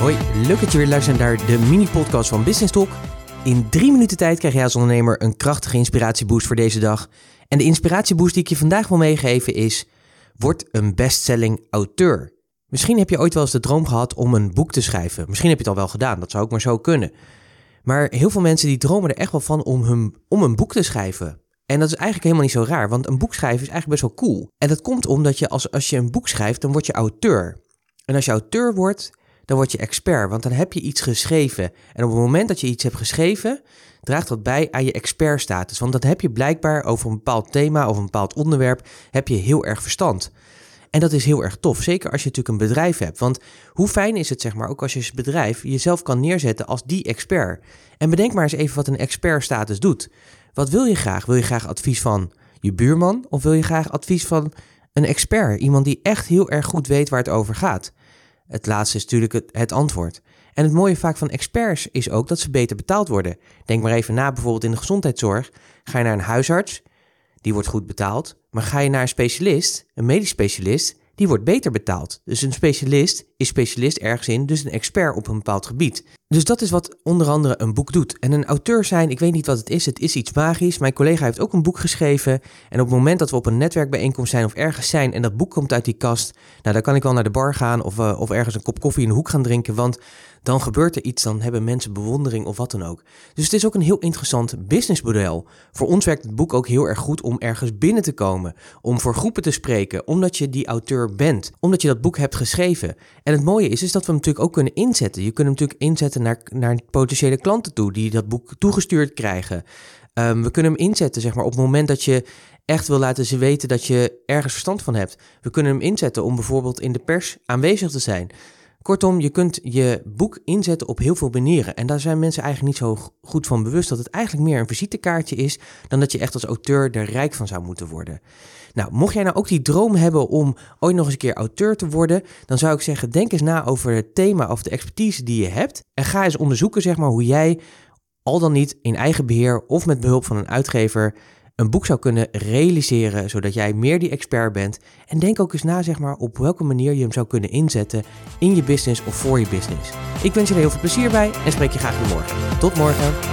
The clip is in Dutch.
Hoi, leuk dat je weer luistert naar de mini-podcast van Business Talk. In drie minuten tijd krijg je als ondernemer een krachtige inspiratieboost voor deze dag. En de inspiratieboost die ik je vandaag wil meegeven is... Word een bestselling auteur. Misschien heb je ooit wel eens de droom gehad om een boek te schrijven. Misschien heb je het al wel gedaan, dat zou ook maar zo kunnen. Maar heel veel mensen die dromen er echt wel van om, hun, om een boek te schrijven. En dat is eigenlijk helemaal niet zo raar, want een boek schrijven is eigenlijk best wel cool. En dat komt omdat je als, als je een boek schrijft, dan word je auteur. En als je auteur wordt, dan word je expert, want dan heb je iets geschreven. En op het moment dat je iets hebt geschreven, draagt dat bij aan je expertstatus. Want dat heb je blijkbaar over een bepaald thema of een bepaald onderwerp, heb je heel erg verstand. En dat is heel erg tof, zeker als je natuurlijk een bedrijf hebt. Want hoe fijn is het, zeg maar, ook als je als bedrijf jezelf kan neerzetten als die expert. En bedenk maar eens even wat een expertstatus doet. Wat wil je graag? Wil je graag advies van je buurman of wil je graag advies van een expert? Iemand die echt heel erg goed weet waar het over gaat. Het laatste is natuurlijk het, het, antwoord. En het mooie vaak van experts is ook dat ze beter betaald worden. Denk maar even na, bijvoorbeeld in de gezondheidszorg. Ga je naar een huisarts, die wordt goed betaald. Maar ga je naar een specialist, een medisch specialist, die wordt beter betaald. Dus een specialist is specialist ergens in, dus een expert op een bepaald gebied. Dus dat is wat onder andere een boek doet. En een auteur zijn, ik weet niet wat het is, het is iets magisch. Mijn collega heeft ook een boek geschreven. En op het moment dat we op een netwerkbijeenkomst zijn of ergens zijn en dat boek komt uit die kast, nou dan kan ik wel naar de bar gaan of, uh, of ergens een kop koffie in de hoek gaan drinken, want dan gebeurt er iets, dan hebben mensen bewondering of wat dan ook. Dus het is ook een heel interessant businessmodel. Voor ons werkt het boek ook heel erg goed om ergens binnen te komen, om voor groepen te spreken, omdat je die auteur bent, omdat je dat boek hebt geschreven. En het mooie is, is dat we hem natuurlijk ook kunnen inzetten. Je kunt hem natuurlijk inzetten naar, naar potentiële klanten toe die dat boek toegestuurd krijgen. Um, we kunnen hem inzetten, zeg maar, op het moment dat je echt wil laten ze weten dat je ergens verstand van hebt. We kunnen hem inzetten om bijvoorbeeld in de pers aanwezig te zijn. Kortom, je kunt je boek inzetten op heel veel manieren. En daar zijn mensen eigenlijk niet zo goed van bewust dat het eigenlijk meer een visitekaartje is dan dat je echt als auteur er rijk van zou moeten worden. Nou, mocht jij nou ook die droom hebben om ooit nog eens een keer auteur te worden, dan zou ik zeggen, denk eens na over het thema of de expertise die je hebt. En ga eens onderzoeken, zeg maar, hoe jij al dan niet in eigen beheer of met behulp van een uitgever een boek zou kunnen realiseren, zodat jij meer die expert bent. En denk ook eens na, zeg maar, op welke manier je hem zou kunnen inzetten in je business of voor je business. Ik wens je er heel veel plezier bij en spreek je graag weer morgen. Tot morgen.